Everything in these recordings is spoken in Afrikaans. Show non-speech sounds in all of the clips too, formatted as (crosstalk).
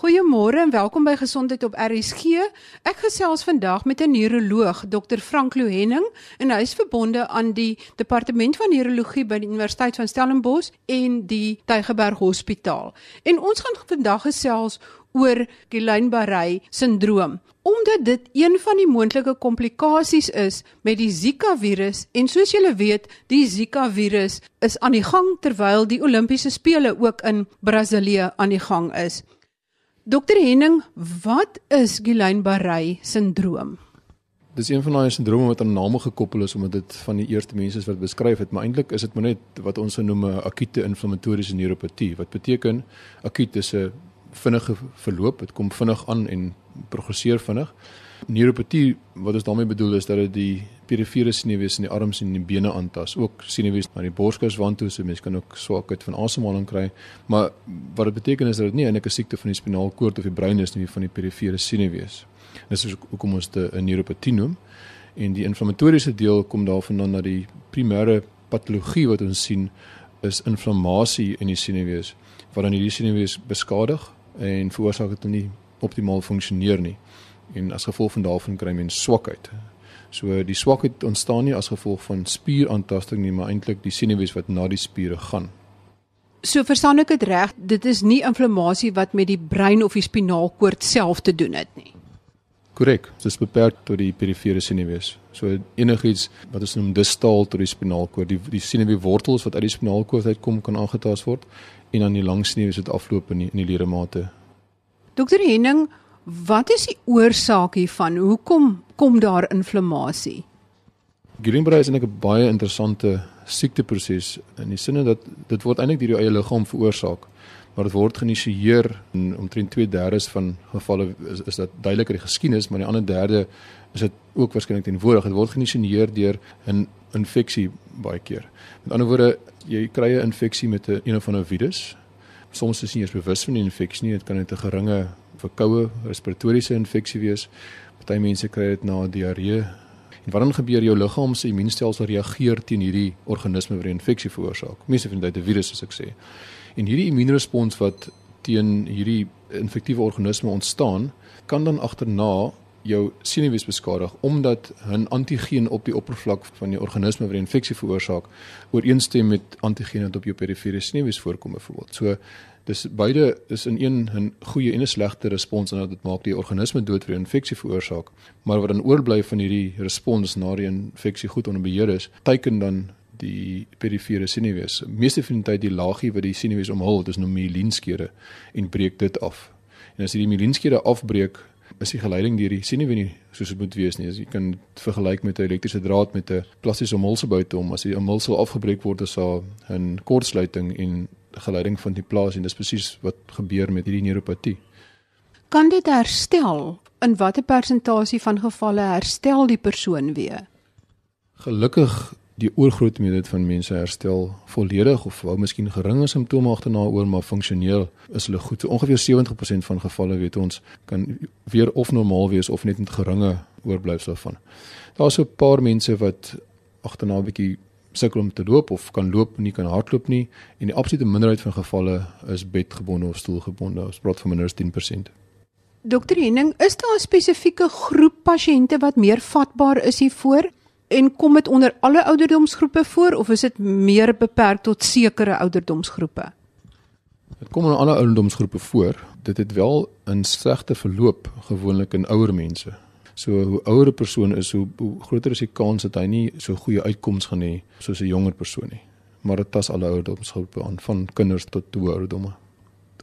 Goeiemôre en welkom by Gesondheid op RSG. Ek gesels vandag met 'n neuroloog, Dr. Frank Lohenning, en hy is verbonde aan die Departement van Neurologie by die Universiteit van Stellenbosch en die Tygerberg Hospitaal. En ons gaan vandag gesels oor Guillain-Barré sindroom omdat dit een van die moontlike komplikasies is met die Zika virus en soos julle weet, die Zika virus is aan die gang terwyl die Olimpiese spele ook in Brasilië aan die gang is. Dokter Henning, wat is Guillain-Barré sindroom? Dis een van daai sindrome wat aan name gekoppel is omdat dit van die eerste mense is wat beskryf het, maar eintlik is dit maar net wat ons noem 'n akute inflammatoriese neuropatie. Wat beteken akut is 'n vinnige verloop, dit kom vinnig aan en progresseer vinnig. Neuropatie wat ons daarmee bedoel is dat dit die perifere senuwees in die arms en die bene aantas, ook senuwees na die borskas wand toe, so mense kan ook swakheid van asemhaling kry. Maar wat dit beteken is dat dit nie eintlik 'n siekte van die spinalkoord of die brein is nie, van die perifere senuwees. Dis hoekom ons dit 'n neuropatie noem. En die inflammatoriese deel kom daarvandaan na die primêre patologie wat ons sien is inflammasie in die senuwees wat dan hierdie senuwees beskadig en veroorsaak dit nie optimaal funksioneer nie en as gevolg van daarvan kry mens swakheid. So die swakheid ontstaan nie as gevolg van spieraantasting nie, maar eintlik die senuwees wat na die spiere gaan. So verstaan ek dit reg, dit is nie inflammasie wat met die brein of die spinaalkoord self te doen het nie. Korrek, dit is beperk tot die perifere senuwees. So enigiets wat ons noem distaal tot die spinaalkoord, die die senuweewortels wat uit die spinaalkoord uitkom kan aangetast word en dan die lang senuwees wat afloop in die, in die ledemate. Dokter Henning, Wat is die oorsaak hiervan? Hoekom kom daar inflammasie? Guillain-Barré is 'n baie interessante siekteproses in die sinne dat dit word eintlik deur jou eie liggaam veroorsaak, maar dit word geïnisieer in omtrent 2/3 van gevalle is, is dat duidelik in die geskiedenis, maar in die ander derde is dit ook waarskynlik teenwoordig. Dit word geïnisieer deur 'n infeksie baie keer. Met ander woorde, jy kry 'n infeksie met 'n een of ander virus. Soms is jy nie eens bewus van die infeksie nie, dit kan net 'n geringe verkoue respiratoriese infeksie wees. Party mense kry dit na diarree. En wat dan gebeur jou liggaam se immuunstelsel reageer teen hierdie organisme wat die infeksie veroorsaak. Meeste van dit 'n virus soos ek sê. En hierdie immuunrespons wat teen hierdie infektiewe organisme ontstaan, kan dan agterna jou senuwees beskadig omdat 'n antigeen op die oppervlak van die organisme wat die infeksie veroorsaak ooreenstem met antigene wat op jou perifere senuwees voorkom byvoorbeeld. So dis beide is in een 'n goeie en 'n slegte respons en dit maak die organisme dood vir die infeksie veroorsaak. Maar wat dan oorbly van hierdie respons na die infeksie goed onder beheer is, teiken dan die perifere senuwees. Meeste van die tyd die laagie wat die senuwees omhul, dis nou mielinskere en breek dit af. En as jy die mielinskere afbreek, is die geleiding deur die senuwee nie soos dit moet wees nie. As jy kan vergelyk met 'n elektriese draad met 'n plastiese omhulsel buiteom, as die omhulsel afgebreek word, is daar 'n kortsluiting en geleiding van die plaas en dis presies wat gebeur met hierdie neuropatie. Kan dit herstel? In watter persentasie van gevalle herstel die persoon weer? Gelukkig die oorgrootste meerderheid van mense herstel volledig of wou miskien geringe simptome agterna oor maar funksioneel is hulle goed. So ongeveer 70% van gevalle weet ons kan weer of normaal wees of net met geringe oorblyfsel van. Daar's so 'n paar mense wat agterna 'n bietjie sukkel om te loop of kan loop nie kan hardloop nie en die absolute minderheid van gevalle is bedgebonde of stoelgebonde. Ons praat van minder as 10%. Dokter Henning, is daar 'n spesifieke groep pasiënte wat meer vatbaar is hiervoor? En kom dit onder alle ouderdomsgroepe voor of is dit meer beperk tot sekere ouderdomsgroepe? Dit kom in alle ouderdomsgroepe voor. Dit het wel 'n slegte verloop gewoonlik in ouer mense. So hoe ouer 'n persoon is, hoe, hoe groter is die kans dat hy nie so goeie uitkomste gaan hê soos 'n jonger persoon nie. Maar dit tas alle ouderdomsgroepe aan, van kinders tot toe ouderdomme.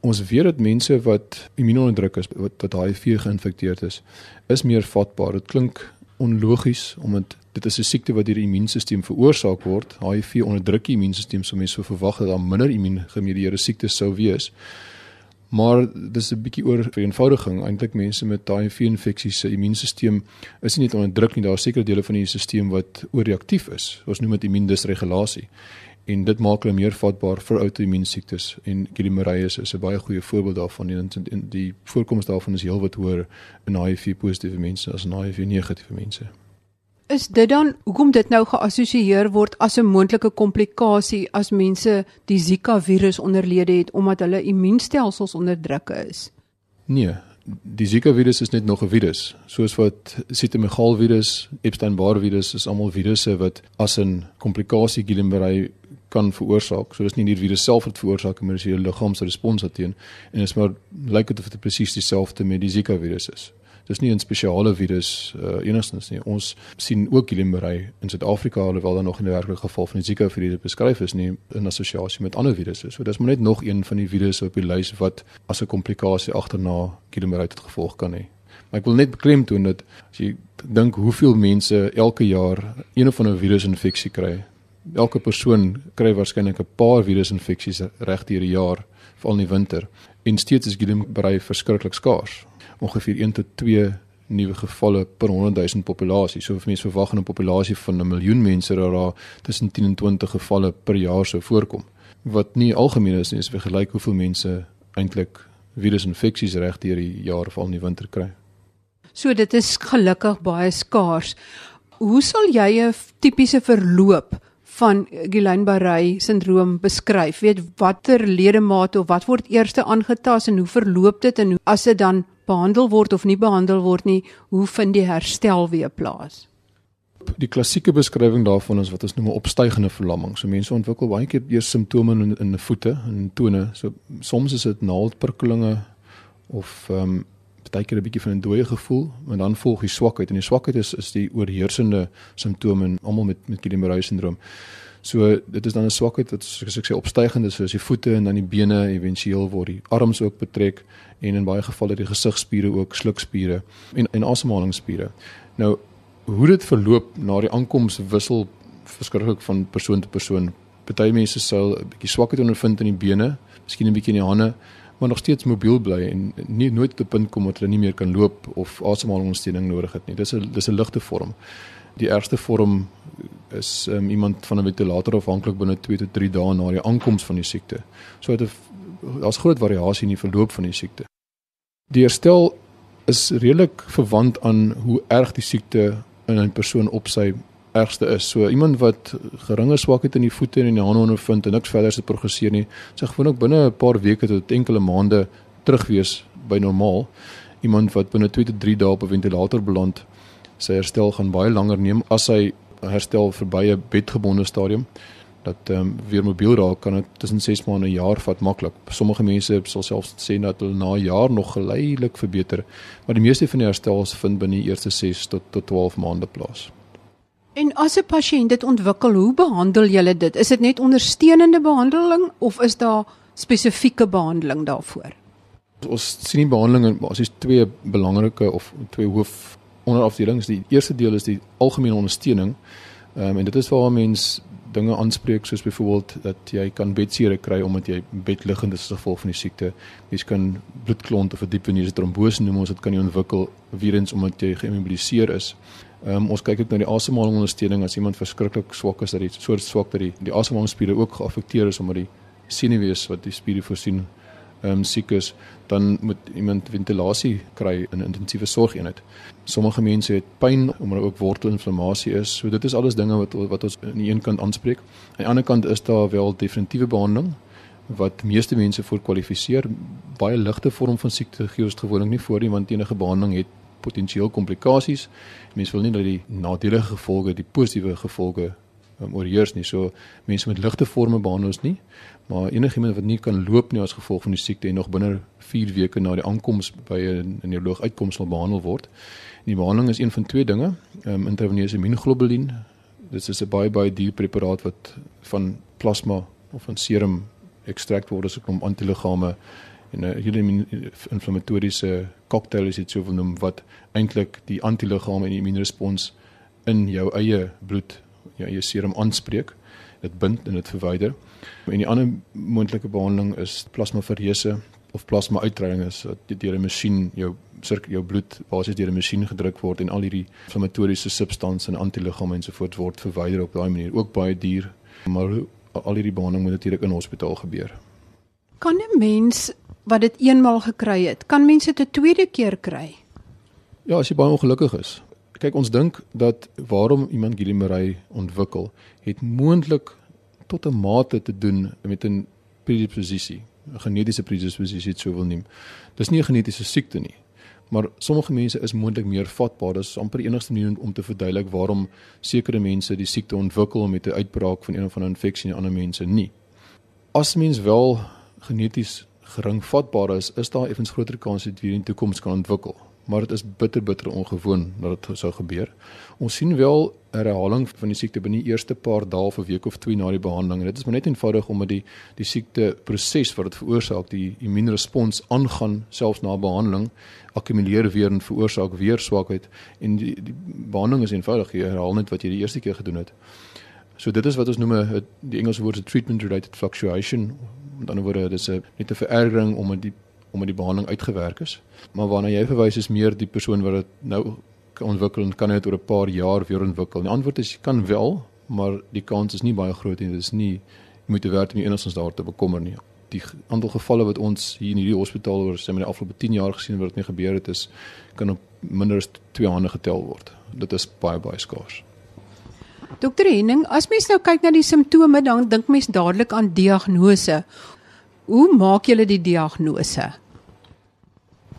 Ons weet dat mense wat immuunonderdruk is, wat wat HIV geïnfekteerd is, is meer vatbaar. Dit klink onlogies omdat dit is 'n siekte wat deur die immuunstelsel veroorsaak word. HIV onderdruk die immuunstelsel, so mense sou verwag dat daar minder immuungemedieerde siektes sou wees. Maar dis 'n bietjie oor vereenvoudiging. Eintlik mense met HIV-infeksies se immuunstelsel is nie net onderdruk nie, daar is sekere dele van die stelsel wat ooreaktief is. Ons noem dit immuundysregulasie. En dit maak hulle meer vatbaar vir outoimmuunsiektes en Guillain-Barré is 'n baie goeie voorbeeld daarvan en die, die voorkoms daarvan is heelwat hoër in HIV-positiewe mense as in HIV-negatiewe mense. Is dit dan hoekom dit nou geassosieer word as 'n moontlike komplikasie as mense die Zika virus onderlede het omdat hulle immuunstelsels onderdruk is? Nee, die Zika virus is net nog 'n virus. Soos wat Cytomegalo virus, Epstein-Barr virus is almal virusse wat as 'n komplikasie Guillain-Barré kan veroorsaak. So dis nie die virus self wat veroorsaak, maar dis die liggaam se respons daarteen en is maar lyk dit of dit presies dieselfde met die Zika virus is. Dis nie 'n spesiale virus uh, enigstens nie. Ons sien ook Guillain-Barré in Suid-Afrika alhoewel daar nog in 'n werklike geval van die Zika virus beskryf is nie in assosiasie met ander virusse. So dis maar net nog een van die virusse op die lys wat as 'n komplikasie agterna Guillain-Barré tot gevolg kan hê. Maar ek wil net beklemtoon dat as jy dink hoeveel mense elke jaar een of ander virusinfeksie kry, elke persoon kry waarskynlik 'n paar virusinfeksies reg deur die jaar, veral in die winter. En steeds is Guillain-Barré verskriklik skaars. Ongeveer 1 tot 2 nuwe gevalle per 100 000 populasie. So mense verwag 'n populasie van 'n miljoen mense dat daar tussen 10 en 20 gevalle per jaar sou voorkom. Wat nie algemeen is nie, is vergelyk hoeveel mense eintlik virusinfeksies reg deur die jaar veral in die winter kry. So dit is gelukkig baie skaars. Hoe sal jy 'n tipiese verloop van Guillain-Barré sindroom beskryf. Weet watter ledemate of wat word eers aangetast en hoe verloop dit en as dit dan behandel word of nie behandel word nie, hoe vind die herstel weer plaas? Die klassieke beskrywing daarvan is wat ons noem 'n opstygende verlamming. So mense ontwikkel baie keer eers simptome in in die voete en tone. So soms is dit naaldprikkelinge of ehm um, baie keer 'n bietjie van 'n dooie gevoel, maar dan volg die swakheid en die swakheid is is die oorheersende simptome in almal met met Guillain-Barré syndroom. So dit is dan 'n swakheid wat soos ek sê opstygend is, soos die voete en dan die bene, éventueel word die arms ook betrek en in baie gevalle die gesigspiere ook, slukspiere en en asemhalingsspiere. Nou hoe dit verloop na die aankoms wissel verskriklik van persoon tot persoon. Party mense sal 'n bietjie swakheid ondervind in die bene, miskien 'n bietjie in die hande, maar nog steeds mobiel bly en nie nooit op 'n punt kom dat hulle nie meer kan loop of asemhalingsondersteuning nodig het nie. Dis 'n dis 'n ligte vorm. Die ergste vorm is um, iemand van 'n ventilator afhanklik binne 2 tot 3 dae na die aankoms van die siekte. So dit daar's groot variasie in die verloop van die siekte. Die herstel is redelik verwant aan hoe erg die siekte in 'n persoon op sy ergste is. So iemand wat geringe swakheid in die voete en in die hande ondervind en niks verder se progresseer nie, sê gewoonlik binne 'n paar weke tot enkele maande terug wees by normaal. Iemand wat binne 2 tot 3 dae op 'n ventilator beland, sy herstel gaan baie langer neem as hy herstel verby 'n bedgebonde stadium dat um, weer mobiel raak kan dit tussen 6 maande en 'n jaar vat maklik. Sommige mense sal selfs sê dat hulle na 'n jaar nog geleidelik verbeter, maar die meeste van die herstels vind binne die eerste 6 tot tot 12 maande plaas. En as 'n pasiënt dit ontwikkel, hoe behandel jy dit? Is dit net ondersteunende behandeling of is daar spesifieke behandeling daarvoor? Ons sien die behandeling in basies twee belangrike of twee hoof onderafdelings. Die eerste deel is die algemene ondersteuning. Ehm um, en dit is waar mens dinge aanspreek soos byvoorbeeld dat jy kan bedsere kry omdat jy bedliggend is as gevolg van die siekte. Jy kan bloedklont of 'n diep veneuze trombose noem ons dit kan jy ontwikkel weer eens omdat jy geïmmobiliseer is. Ehm um, ons kyk ook na die asemhalingsondersteuning as iemand verskriklik swak is dat die soort swak dat die die asemhalingsspiere ook geaffekteer is omdat die senuwees wat die spiere voorsien ehm um, siek is, dan moet iemand ventilasie kry in 'n intensiewe sorgeenheid. Sommige mense het pyn omdat ook wortelinflammasie is. So dit is alles dinge wat wat ons aan die een kant aanspreek. Aan die ander kant is daar wel definitiewe behandeling wat meeste mense voor kwalifiseer. Baie ligte vorm van siekte gee ons gewoonlik nie voor nie want enige behandeling het potensieel komplikasies. Mense wil nie dat die nadelige gevolge, die positiewe gevolge um, oorheers nie. So mense met ligte forme behandel ons nie, maar enigiemand wat nie kan loop nie as gevolg van die siekte en nog binne 4 weke na die aankoms by 'n neuroloog uitkoms sal behandel word. En die behandeling is een van twee dinge, um, intraveneuse immunoglobulien. Dit is 'n baie baie duur preparaat wat van plasma of van serum ekstrakt word as 'n antiliggame en 'n hele inflammatoriese cocktail is dit sou genoem wat eintlik die antiliggame en die immuunrespons in jou eie bloed, jou eie serum aanspreek. Dit bind en dit verwyder. En die ander moontlike behandeling is plasmaferese of plasma uitdrywing is dat deur 'n masjien jou sirk jou bloed basies deur 'n masjien gedruk word en al hierdie inflammatoriese substansies en antiliggame ensovoorts word verwyder op daai manier. Ook baie duur, maar al hierdie behandeling moet natuurlik in hospitaal gebeur. Kan 'n mens wat dit eenmal gekry het, kan mense dit 'n tweede keer kry? Ja, as jy baie ongelukkig is. Kyk, ons dink dat waarom iemand Guillain-Barré ontwikkel, het moontlik tot 'n mate te doen met 'n predisposisie. 'n genetiese predisposisie sou wil neem. Dis nie 'n genetiese siekte nie. Maar sommige mense is moontlik meer vatbaar. Dit is amper enigste manier om te verduidelik waarom sekere mense die siekte ontwikkel met 'n uitbraak van een of ander infeksie en ander mense nie. As mens wel geneties gering vatbaar is, is daar effens groter kans dat dit in die toekoms kan ontwikkel maar dit is bitter bitter ongewoon dat dit sou gebeur. Ons sien wel 'n herhaling van die siekte binne die eerste paar dae of 'n week of 2 na die behandeling. En dit is maar net eenvoudig omdat die die siekte proses wat dit veroorsaak, die immuunrespons aangaan selfs na behandeling, akkumuleer weer en veroorsaak weer swakheid en die die behandeling is eenvoudig jy herhaal net wat jy die eerste keer gedoen het. So dit is wat ons noem 'n die Engelse woord is treatment related fluctuation. Met ander woorde, dit is 'n net 'n verergering omdat die omdat die behandeling uitgewerk is. Maar waarna jy verwys is meer die persoon wat dit nou ontwikkel en kan dit oor 'n paar jaar weer ontwikkel. Die antwoord is jy kan wel, maar die kans is nie baie groot nie. Dit is nie jy moet werd om enigstens daar te bekommer nie. Die aantal gevalle wat ons hier in hierdie hospitaal oor sê met die afgelope 10 jaar gesien wat dit mee gebeur het is kan op minder as twee hande getel word. Dit is baie baie skaars. Dokter Henning, as mens nou kyk na die simptome, dan dink mens dadelik aan diagnose. Hoe maak julle die diagnose?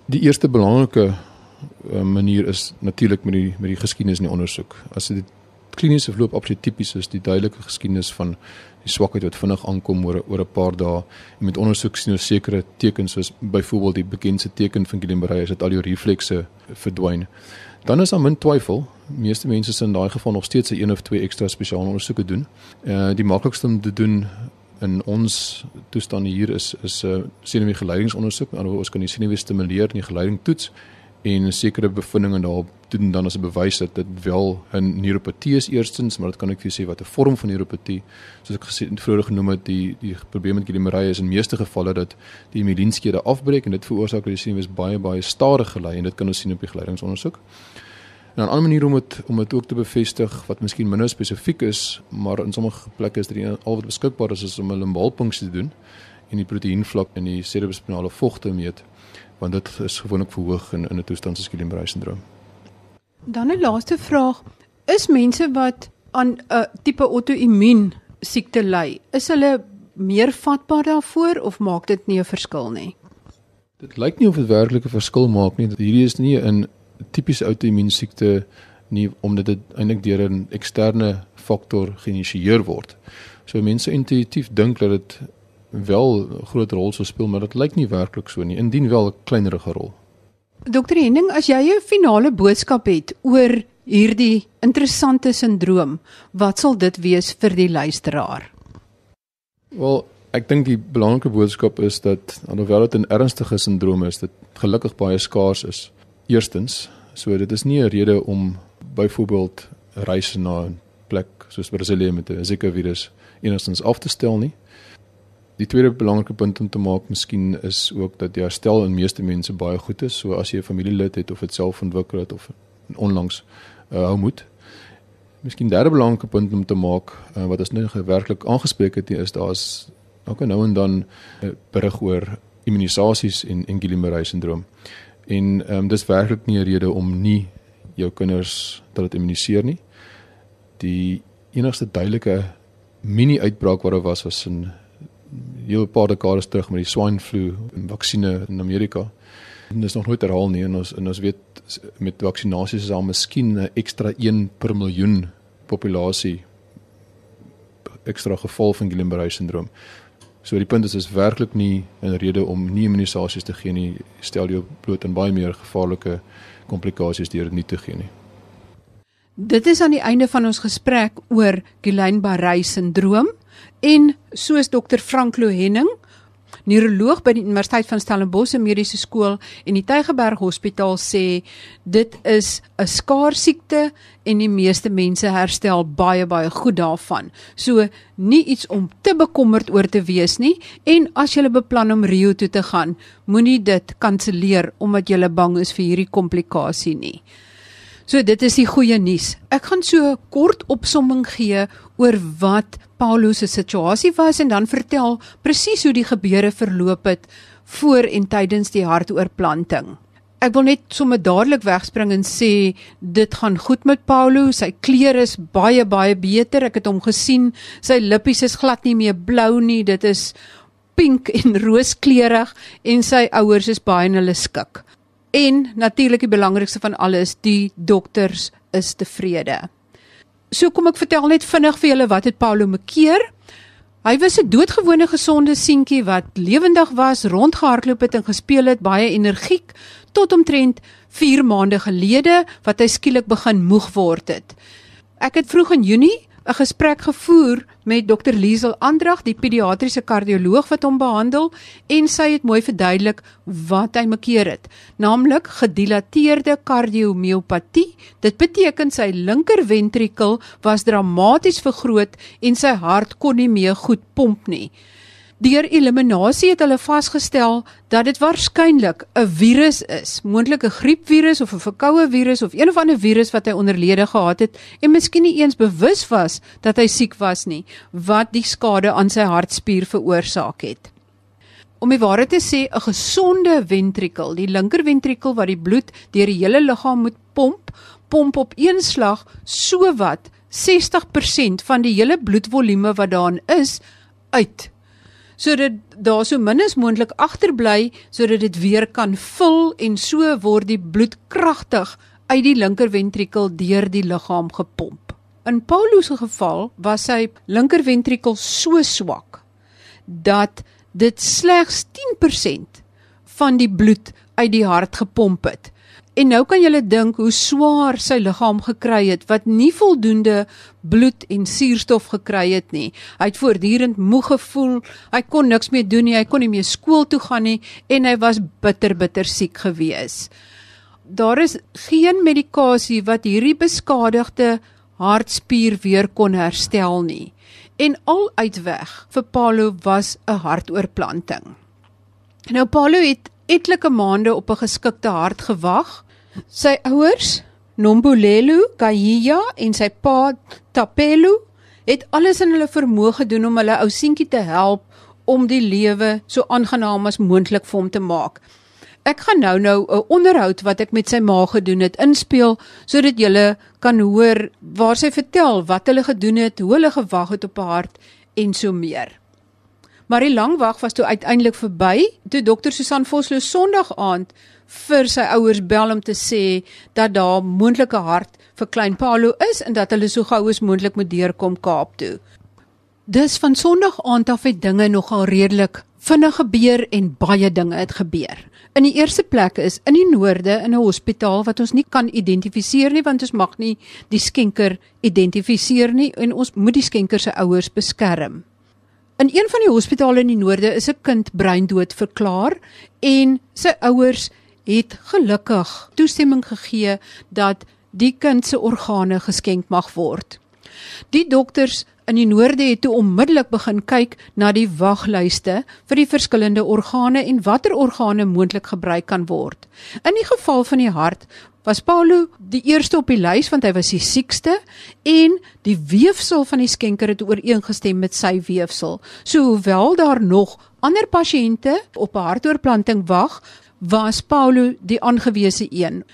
Die eerste belangrike uh, manier is natuurlik met die met die geskiedenis in die ondersoek. As dit kliniese verloop absoluut tipies is, die duidelike geskiedenis van die swakheid wat vinnig aankom oor oor 'n paar dae en met ondersoek sien ons sekere tekens soos byvoorbeeld die bekendste teken van Guillain-Barré is dat al jou reflekse verdwyn. Dan is daar min twyfel. Meeste mense sal in daai geval nog steeds 'n een of twee ekstra spesiale ondersoeke doen. Eh uh, die maklikste om te doen in ons toestand hier is is 'n uh, senuwee geleidingsondersoek. Aan ons kan die senuwee stimuleer en die geleiding toets en sekere bevindinge daarop doen dan as 'n bewys dat dit wel 'n neuropatie is eerstens, maar dit kan ek vir sê wat 'n vorm van neuropatie. Soos ek gesê vroeër genoem het, die die probleem met Guillain-Barré is in meeste gevalle dat die mielinskede afbreek en dit veroorsaak dat die senuwee baie baie stadig gelei en dit kan ons sien op die geleidingsondersoek. En 'n ander manier om dit om dit ook te bevestig wat miskien minder spesifiek is, maar in sommige plekke is dit al wat beskikbaar is, is om 'n limbalpunksie te doen en die proteïenvlak in die cerebrospinale vog te meet, want dit is gewoonlik verhoog in in 'n toestand soos Guillain-Barré syndroom. Dan 'n laaste vraag: Is mense wat aan 'n tipe auto-immuun siekte ly, is hulle meer vatbaar daarvoor of maak dit nie 'n verskil nie? Dit lyk nie of dit werklik 'n verskil maak nie. Hierdie is nie 'n tipiese outoimmuun siekte nie omdat dit eintlik deur 'n eksterne faktor geïnisieer word. So mense intuïtief dink dat dit wel 'n groot rol sou speel, maar dit lyk nie werklik so nie. Indien wel 'n kleinerige rol. Dokter Henning, as jy 'n finale boodskap het oor hierdie interessante sindroom, wat sal dit wees vir die luisteraar? Wel, ek dink die belangrike boodskap is dat alhoewel dit 'n ernstige sindroom is, dit gelukkig baie skaars is. Eerstens, so dit is nie 'n rede om byvoorbeeld reis na 'n plek soos Brasilië met 'n Zika virus enigstens af te stel nie. Die tweede belangrike punt om te maak miskien is ook dat die herstel in meeste mense baie goed is. So as jy 'n familielid het of dit self ontwikkel het of onlangs uh, hou moet. Miskien derde belangrike punt om te maak uh, wat ons nou werklik aangespreek het is daar's ook nou en dan 'n uh, berig oor immunisasies en en Guillain-Barré syndroom. En ehm um, dis werklik nie 'n rede om nie jou kinders te laat immuniseer nie. Die enigste duidelike mini uitbraak wat daar was was in heel paar dekades terug met die swine flu vaksinne in Amerika. En dis nog nooit herhaal nie en ons en ons weet met vaksinasies is daar miskien 'n ekstra 1 per miljoen populasie ekstra geval van Guillain-Barré syndroom. So die punt is is werklik nie 'n rede om nie immunisasies te gee nie. Stel jou bloot aan baie meer gevaarlike komplikasies deur dit nie te gee nie. Dit is aan die einde van ons gesprek oor Guillain-Barré syndroom en soos dokter Frank Lohenning neuroloog by die Universiteit van Stellenbosch Mediese Skool en die Tygerberg Hospitaal sê dit is 'n skaars siekte en die meeste mense herstel baie baie goed daarvan. So nie iets om te bekommerd oor te wees nie en as jy beplan om Rio toe te gaan, moenie dit kanselleer omdat jy bang is vir hierdie komplikasie nie. So dit is die goeie nuus. Ek gaan so kort opsomming gee oor wat Paulo se situasie was en dan vertel presies hoe die gebeure verloop het voor en tydens die hartoortplanting. Ek wil net sommer dadelik wegspring en sê dit gaan goed met Paulo. Sy klere is baie baie beter. Ek het hom gesien. Sy lippies is glad nie meer blou nie. Dit is pink en (laughs) rooskleurig en sy ouers is baie in hulle skik. En natuurlik die belangrikste van alles, die dokters is tevrede. So kom ek vertel net vinnig vir julle wat het Paulo mekeer. Hy was 'n doodgewone gesonde seentjie wat lewendig was, rondgehardloop het en gespeel het, baie energiek tot omtrent 4 maande gelede wat hy skielik begin moeg word het. Ek het vroeg in Junie 'n gesprek gevoer met Dr Liesel Andrag, die pediatriese kardioloog wat hom behandel en sy het mooi verduidelik wat hy mekeer het, naamlik gedilateerde kardiomiopatie. Dit beteken sy linker ventrikel was dramaties vergroot en sy hart kon nie meer goed pomp nie. Deur eliminasie het hulle vasgestel dat dit waarskynlik 'n virus is, moontlik 'n griepvirus of 'n verkoue virus of een of ander virus wat hy onderlede gehad het en miskien nie eens bewus was dat hy siek was nie, wat die skade aan sy hartspier veroorsaak het. Om die waarheid te sê, 'n gesonde ventrikel, die linker ventrikel wat die bloed deur die hele liggaam moet pomp, pomp op een slag sowat 60% van die hele bloedvolume wat daarin is uit sodat daar so min as moontlik agterbly sodat dit weer kan vul en so word die bloed kragtig uit die linker ventrikel deur die liggaam gepomp. In Paulus se geval was sy linker ventrikel so swak dat dit slegs 10% van die bloed uit die hart gepomp het. En nou kan jy dink hoe swaar sy liggaam gekry het wat nie voldoende bloed en suurstof gekry het nie. Hy het voortdurend moeg gevoel. Hy kon niks meer doen nie. Hy kon nie meer skool toe gaan nie en hy was bitter bitter siek gewees. Daar is geen medikasie wat hierdie beskadigde hartspier weer kon herstel nie. En al uitweg vir Paulo was 'n hartoortplanting. Nou Paulo het etlike maande op 'n geskikte hart gewag Sy ouers, Nombulelo Kahiya en sy pa Tapelo, het alles in hulle vermoë gedoen om hulle ou seentjie te help om die lewe so aangenaam as moontlik vir hom te maak. Ek gaan nou nou 'n onderhoud wat ek met sy ma gedoen het inspel sodat julle kan hoor waar sy vertel wat hulle gedoen het, hoe hulle gewag het op 'n hart en so meer. Maar die lang wag was toe uiteindelik verby toe dokter Susan Vosloo Sondag aand vir sy ouers bel om te sê dat daar moontlike hart vir klein Paulo is en dat hulle so gou as moontlik moet deurkom Kaap toe. Dis van Sondag aand af het dinge nogal redelik vinnig gebeur en baie dinge het gebeur. In die eerste plek is in die noorde in 'n hospitaal wat ons nie kan identifiseer nie want ons mag nie die skenker identifiseer nie en ons moet die skenker se ouers beskerm. In een van die hospitale in die noorde is 'n kind breindood verklaar en sy ouers het gelukkig toestemming gegee dat die kind se organe geskenk mag word. Die dokters in die noorde het toe onmiddellik begin kyk na die waglyste vir die verskillende organe en watter organe moontlik gebruik kan word. In die geval van die hart was Paulo die eerste op die lys want hy was die siekste en die weefsel van die skenker het ooreengestem met sy weefsel. So hoewel daar nog ander pasiënte op 'n hartoortplanting wag, was Paulo die aangewese een.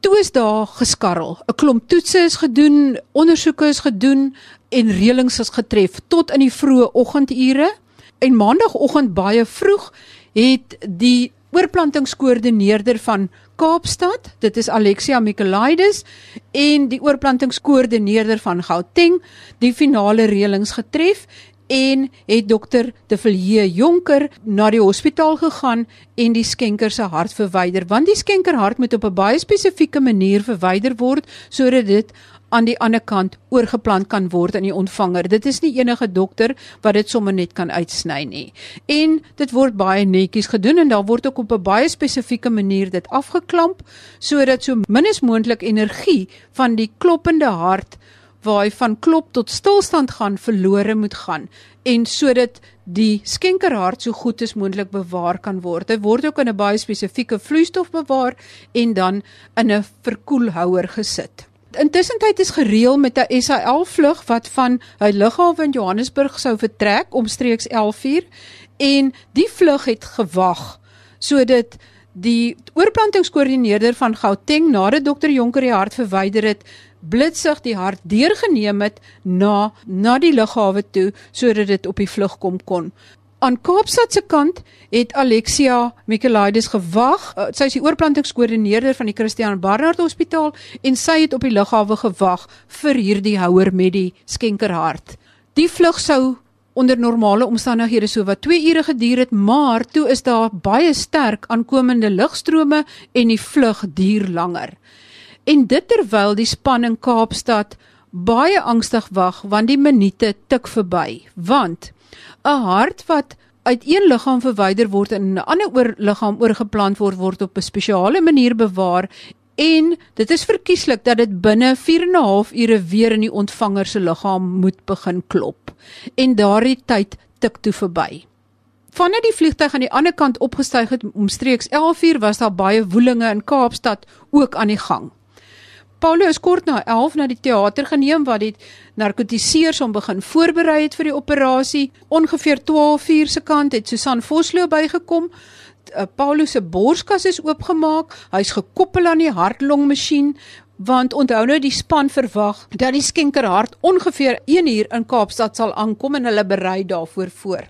Toe is daar geskarrel. 'n Klomp toetse is gedoen, ondersoeke is gedoen en reëlings is getref tot in die vroeë oggendure. En maandagooggend baie vroeg het die oorplantingskoördineerder van Kaapstad, dit is Alexia Michaelides en die oorplantingskoördineerder van Gauteng die finale reëlings getref en het dokter De Villiers Jonker na die hospitaal gegaan en die skenker se hart verwyder want die skenkerhart moet op 'n baie spesifieke manier verwyder word sodat dit aan die ander kant oorgeplant kan word aan die ontvanger. Dit is nie enige dokter wat dit sommer net kan uitsny nie. En dit word baie netjies gedoen en daar word ook op 'n baie spesifieke manier dit afgeklamp sodat so min as moontlik energie van die kloppende hart waar hy van klop tot stilstand gaan verlore moet gaan en sodat die skenkerhart so goed as moontlik bewaar kan word. Hy word ook in 'n baie spesifieke vloeistof bewaar en dan in 'n verkoelhouer gesit. Intussen tyd is gereël met 'n SAL vlug wat van hy lughawe in Johannesburg sou vertrek omstreeks 11:00 en die vlug het gewag sodat die oorplantingskoördineerder van Gauteng nadat dokter Jonker die hart verwyder het blitsig die hart deurgeneem het na na die lughawe toe sodat dit op die vlug kom kon. Aan Kaapstad se kant het Alexia Michaelides gewag. Uh, sy is die oorplantingskoördineerder van die Christian Barnard Hospitaal en sy het op die lughawe gewag vir hierdie houer met die skenkerhart. Die vlug sou onder normale omstandighede so wat 2 ure geduur het, maar toe is daar baie sterk aankomende lugstrome en die vlug duur langer. En dit terwyl die span in Kaapstad baie angstig wag want die minute tik verby, want 'n hart wat uit een liggaam verwyder word en in 'n ander oor liggaam oorgeplant word word op 'n spesiale manier bewaar en dit is verkieslik dat dit binne 4 en 'n half ure weer in die ontvanger se liggaam moet begin klop en daardie tyd tik toe verby. Vanaf die vliegtyg aan die ander kant opgestyg het omstreeks 11uur was daar baie woelinge in Kaapstad ook aan die gang. Paulo is kort na 11 na die teater geneem waar die narkotiseers hom begin voorberei het vir die operasie. Ongeveer 12uur se kant het Susan Vosloo bygekom uh, Paulo se borskas is oopgemaak. Hy's gekoppel aan die hartlongmasjien want onthou nou die span verwag dat die skenkerhart ongeveer 1 uur in Kaapstad sal aankom en hulle berei daarvoor voor.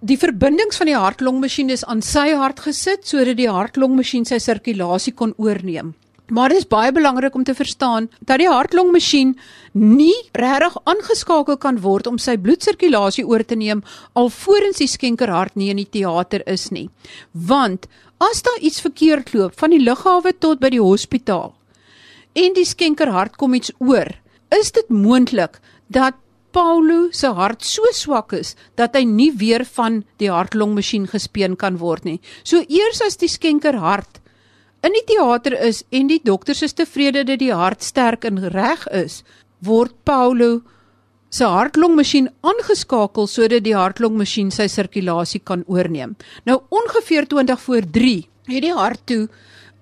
Die verbindings van die hartlongmasjien is aan sy hart gesit sodat die hartlongmasjien sy sirkulasie kon oorneem. Maar dit is baie belangrik om te verstaan dat die hartlongmasjien nie regtig aangeskakel kan word om sy bloedsirkulasie oor te neem alvorens die skenkerhart nie in die teater is nie. Want as daar iets verkeerd loop van die lughawe tot by die hospitaal en die skenkerhart kom iets oor, is dit moontlik dat Paulo se hart so swak is dat hy nie weer van die hartlongmasjien gespeen kan word nie. So eers as die skenkerhart in die teater is en die dokters is tevrede dat die hart sterk en reg is, word Paulo se hartlongmasjien aangeskakel sodat die hartlongmasjien sy sirkulasie kan oorneem. Nou ongeveer 20 voor 3 het die hart toe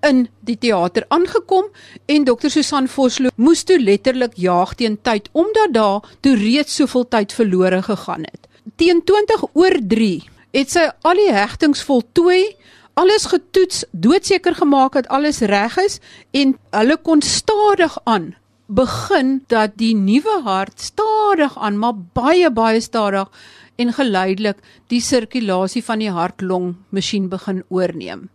in die teater aangekom en dokter Susan Vosloo moes toe letterlik jaag teen tyd omdat daar toe reeds soveel tyd verlore gegaan het. Teen 20 oor 3 het sy al die hegtings voltooi alles getoets, doodseker gemaak dat alles reg is en hulle kon stadig aan begin dat die nuwe hart stadig aan, maar baie baie stadig en geleidelik die sirkulasie van die hart-long masjien begin oorneem.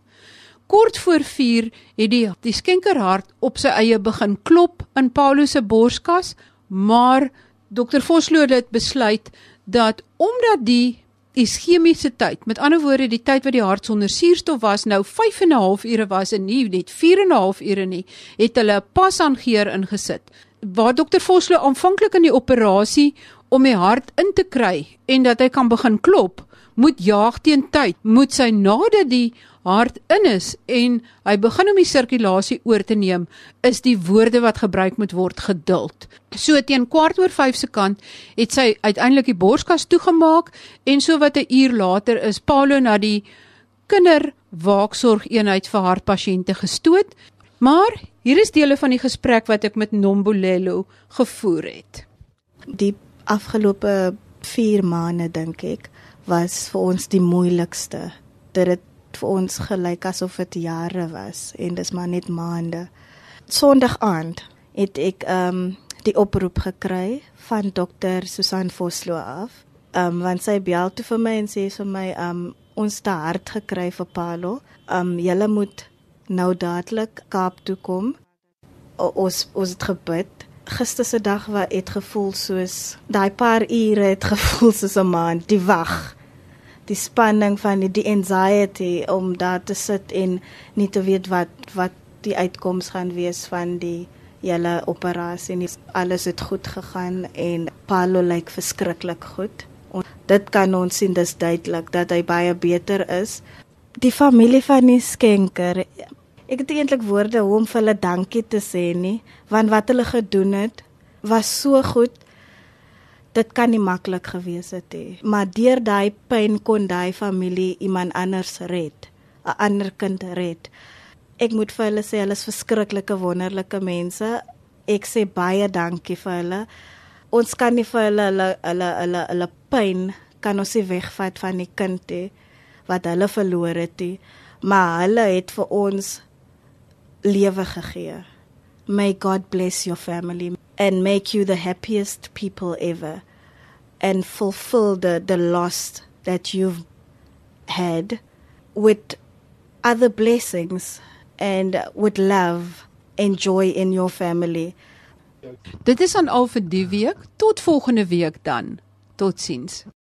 Kort voor 4 het die die skenkerhart op sy eie begin klop in Paulus se borskas, maar dokter Vosloo het besluit dat omdat die ischemiese tyd. Met ander woorde, die tyd wat die hart sonder suurstof was, nou 5 en 'n half ure was en nie net 4 en 'n half ure nie, het hulle 'n pasaangeer ingesit. Waar dokter Vosloo aanvanklik in die operasie om die hart in te kry en dat hy kan begin klop, moet jaag teen tyd. Moet sy nadat die hart in is en hy begin om die sirkulasie oor te neem, is die woorde wat gebruik moet word geduld. So teen kwart oor 5 se kant het sy uiteindelik die borskas toegemaak en so wat 'n uur later is Paulo na die kinderwaaksorgeenheid vir hartpasiënte gestoot. Maar hier is dele van die gesprek wat ek met Nombolelo gevoer het. Die afgelope 4 maande dink ek was vir ons die moeilikste. Dit het vir ons gelyk asof dit jare was en dis maar net maande. Sondag aand het ek ehm um, die oproep gekry van dokter Susan Vosloo af. Ehm um, want sy bel toe vir my en sê vir my ehm um, ons te hard gekry vir Paulo. Ehm um, julle moet nou dadelik Kaap toe kom. O, ons ons het gebid. Gister se dag wat het gevoel soos daai paar ure het gevoel soos 'n maand, die wag die spanning van die, die anxiety om daar te sit en nie te weet wat wat die uitkoms gaan wees van die hele operasie nie. Alles het goed gegaan en Paulo lyk verskriklik goed. En dit kan ons sien dis duidelik dat hy baie beter is. Die familie van die skenker Ek het eintlik woorde hoe om vir hulle dankie te sê nie, want wat hulle gedoen het was so goed dit kan nie maklik gewees het nie. Maar deur daai pyn kon daai familie iemand anders red, 'n ander kind red. Ek moet vir hulle sê hulle is verskriklike wonderlike mense. Ek sê baie dankie vir hulle. Ons kan nie vir hulle hulle hulle hulle, hulle pyn kan ons nie wegvat van die kind nie wat hulle verloor het nie. Maar hulle het vir ons lewe gegee. May God bless your family and make you the happiest people ever and fulfill the the loss that you've had with other blessings and with love and joy in your family. Dit is aan al vir die week. Tot volgende week dan. Totsiens.